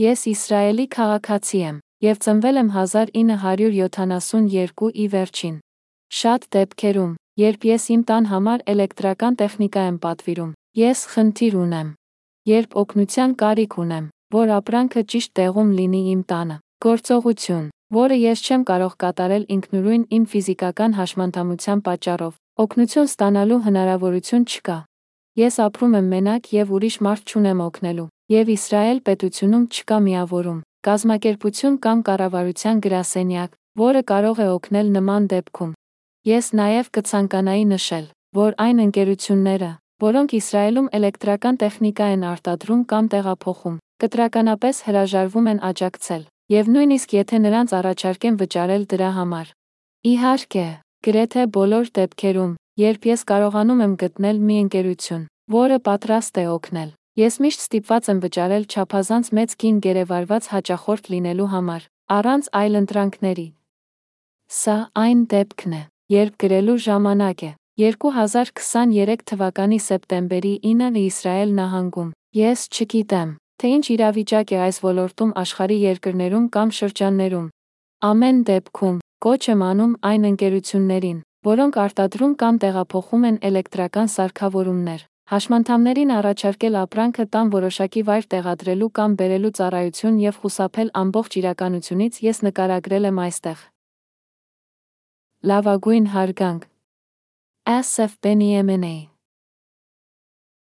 Ես Իսրայելի քաղաքացի եմ եւ ծնվել եմ 1972-ի վերջին։ Շատ դեպքերում, երբ ես իմ տան համար էլեկտրական տեխնիկա եմ պատվիրում, ես խնդիր ունեմ։ Երբ օգնության կարիք ունեմ, որ ապրանքը ճիշտ տեղում լինի իմ տանը, գործողություն, որը ես չեմ կարող կատարել ինքնուրույն իմ ֆիզիկական հաշմանդամության պատճառով, օգնություն ստանալու հնարավորություն չկա։ Ես ապրում եմ մենակ եւ ուրիշ մարդ չունեմ օգնելու, եւ Իսրայել պետությունում չկա միավորում, կազմակերպություն կամ կառավարության գրասենյակ, որը կարող է օգնել նման դեպքում։ Ես նաև կցանկանայի նշել, որ այն ընկերությունները, որոնք Իսրայելում էլեկտրական տեխնիկա են արտադրում կամ տեղափոխում, կտրականապես հրաժարվում են աջակցել, եւ նույնիսկ եթե նրանց առաջարկեն վճարել դրա համար։ Իհարկե, գրեթե բոլոր դեպքերում, երբ ես կարողանում եմ գտնել մի ընկերություն, որը պատրաստ է օգնել, ես միշտ ստիպված եմ վճարել չափազանց մեծ գին գերեվարված հաճախորդ լինելու համար, առանց այլ ընտրանքների։ Սա այն դեպքն է, երբ գրելու ժամանակ է։ 2023 թվականի սեպտեմբերի 9-ը Իսրայել նահանգում։ Ես չգիտեմ, թե ինչ իրավիճակ է այս ոլորտում աշխարհի երկրներում կամ շրջաններում։ Ամեն դեպքում, կոչ եմ անում այն ընկերություններին, որոնք արտադրում կամ տեղափոխում են էլեկտրական սարքավորումներ, հաշմանդամներին առաջարկել ապրանքը տան որոշակի վայր տեղադրելու կամ բերելու ծառայություն եւ խուսափել ամբողջ իրականությունից ես նկարագրել եմ այստեղ։ Լավագույն հարգանք. SF Benny M&A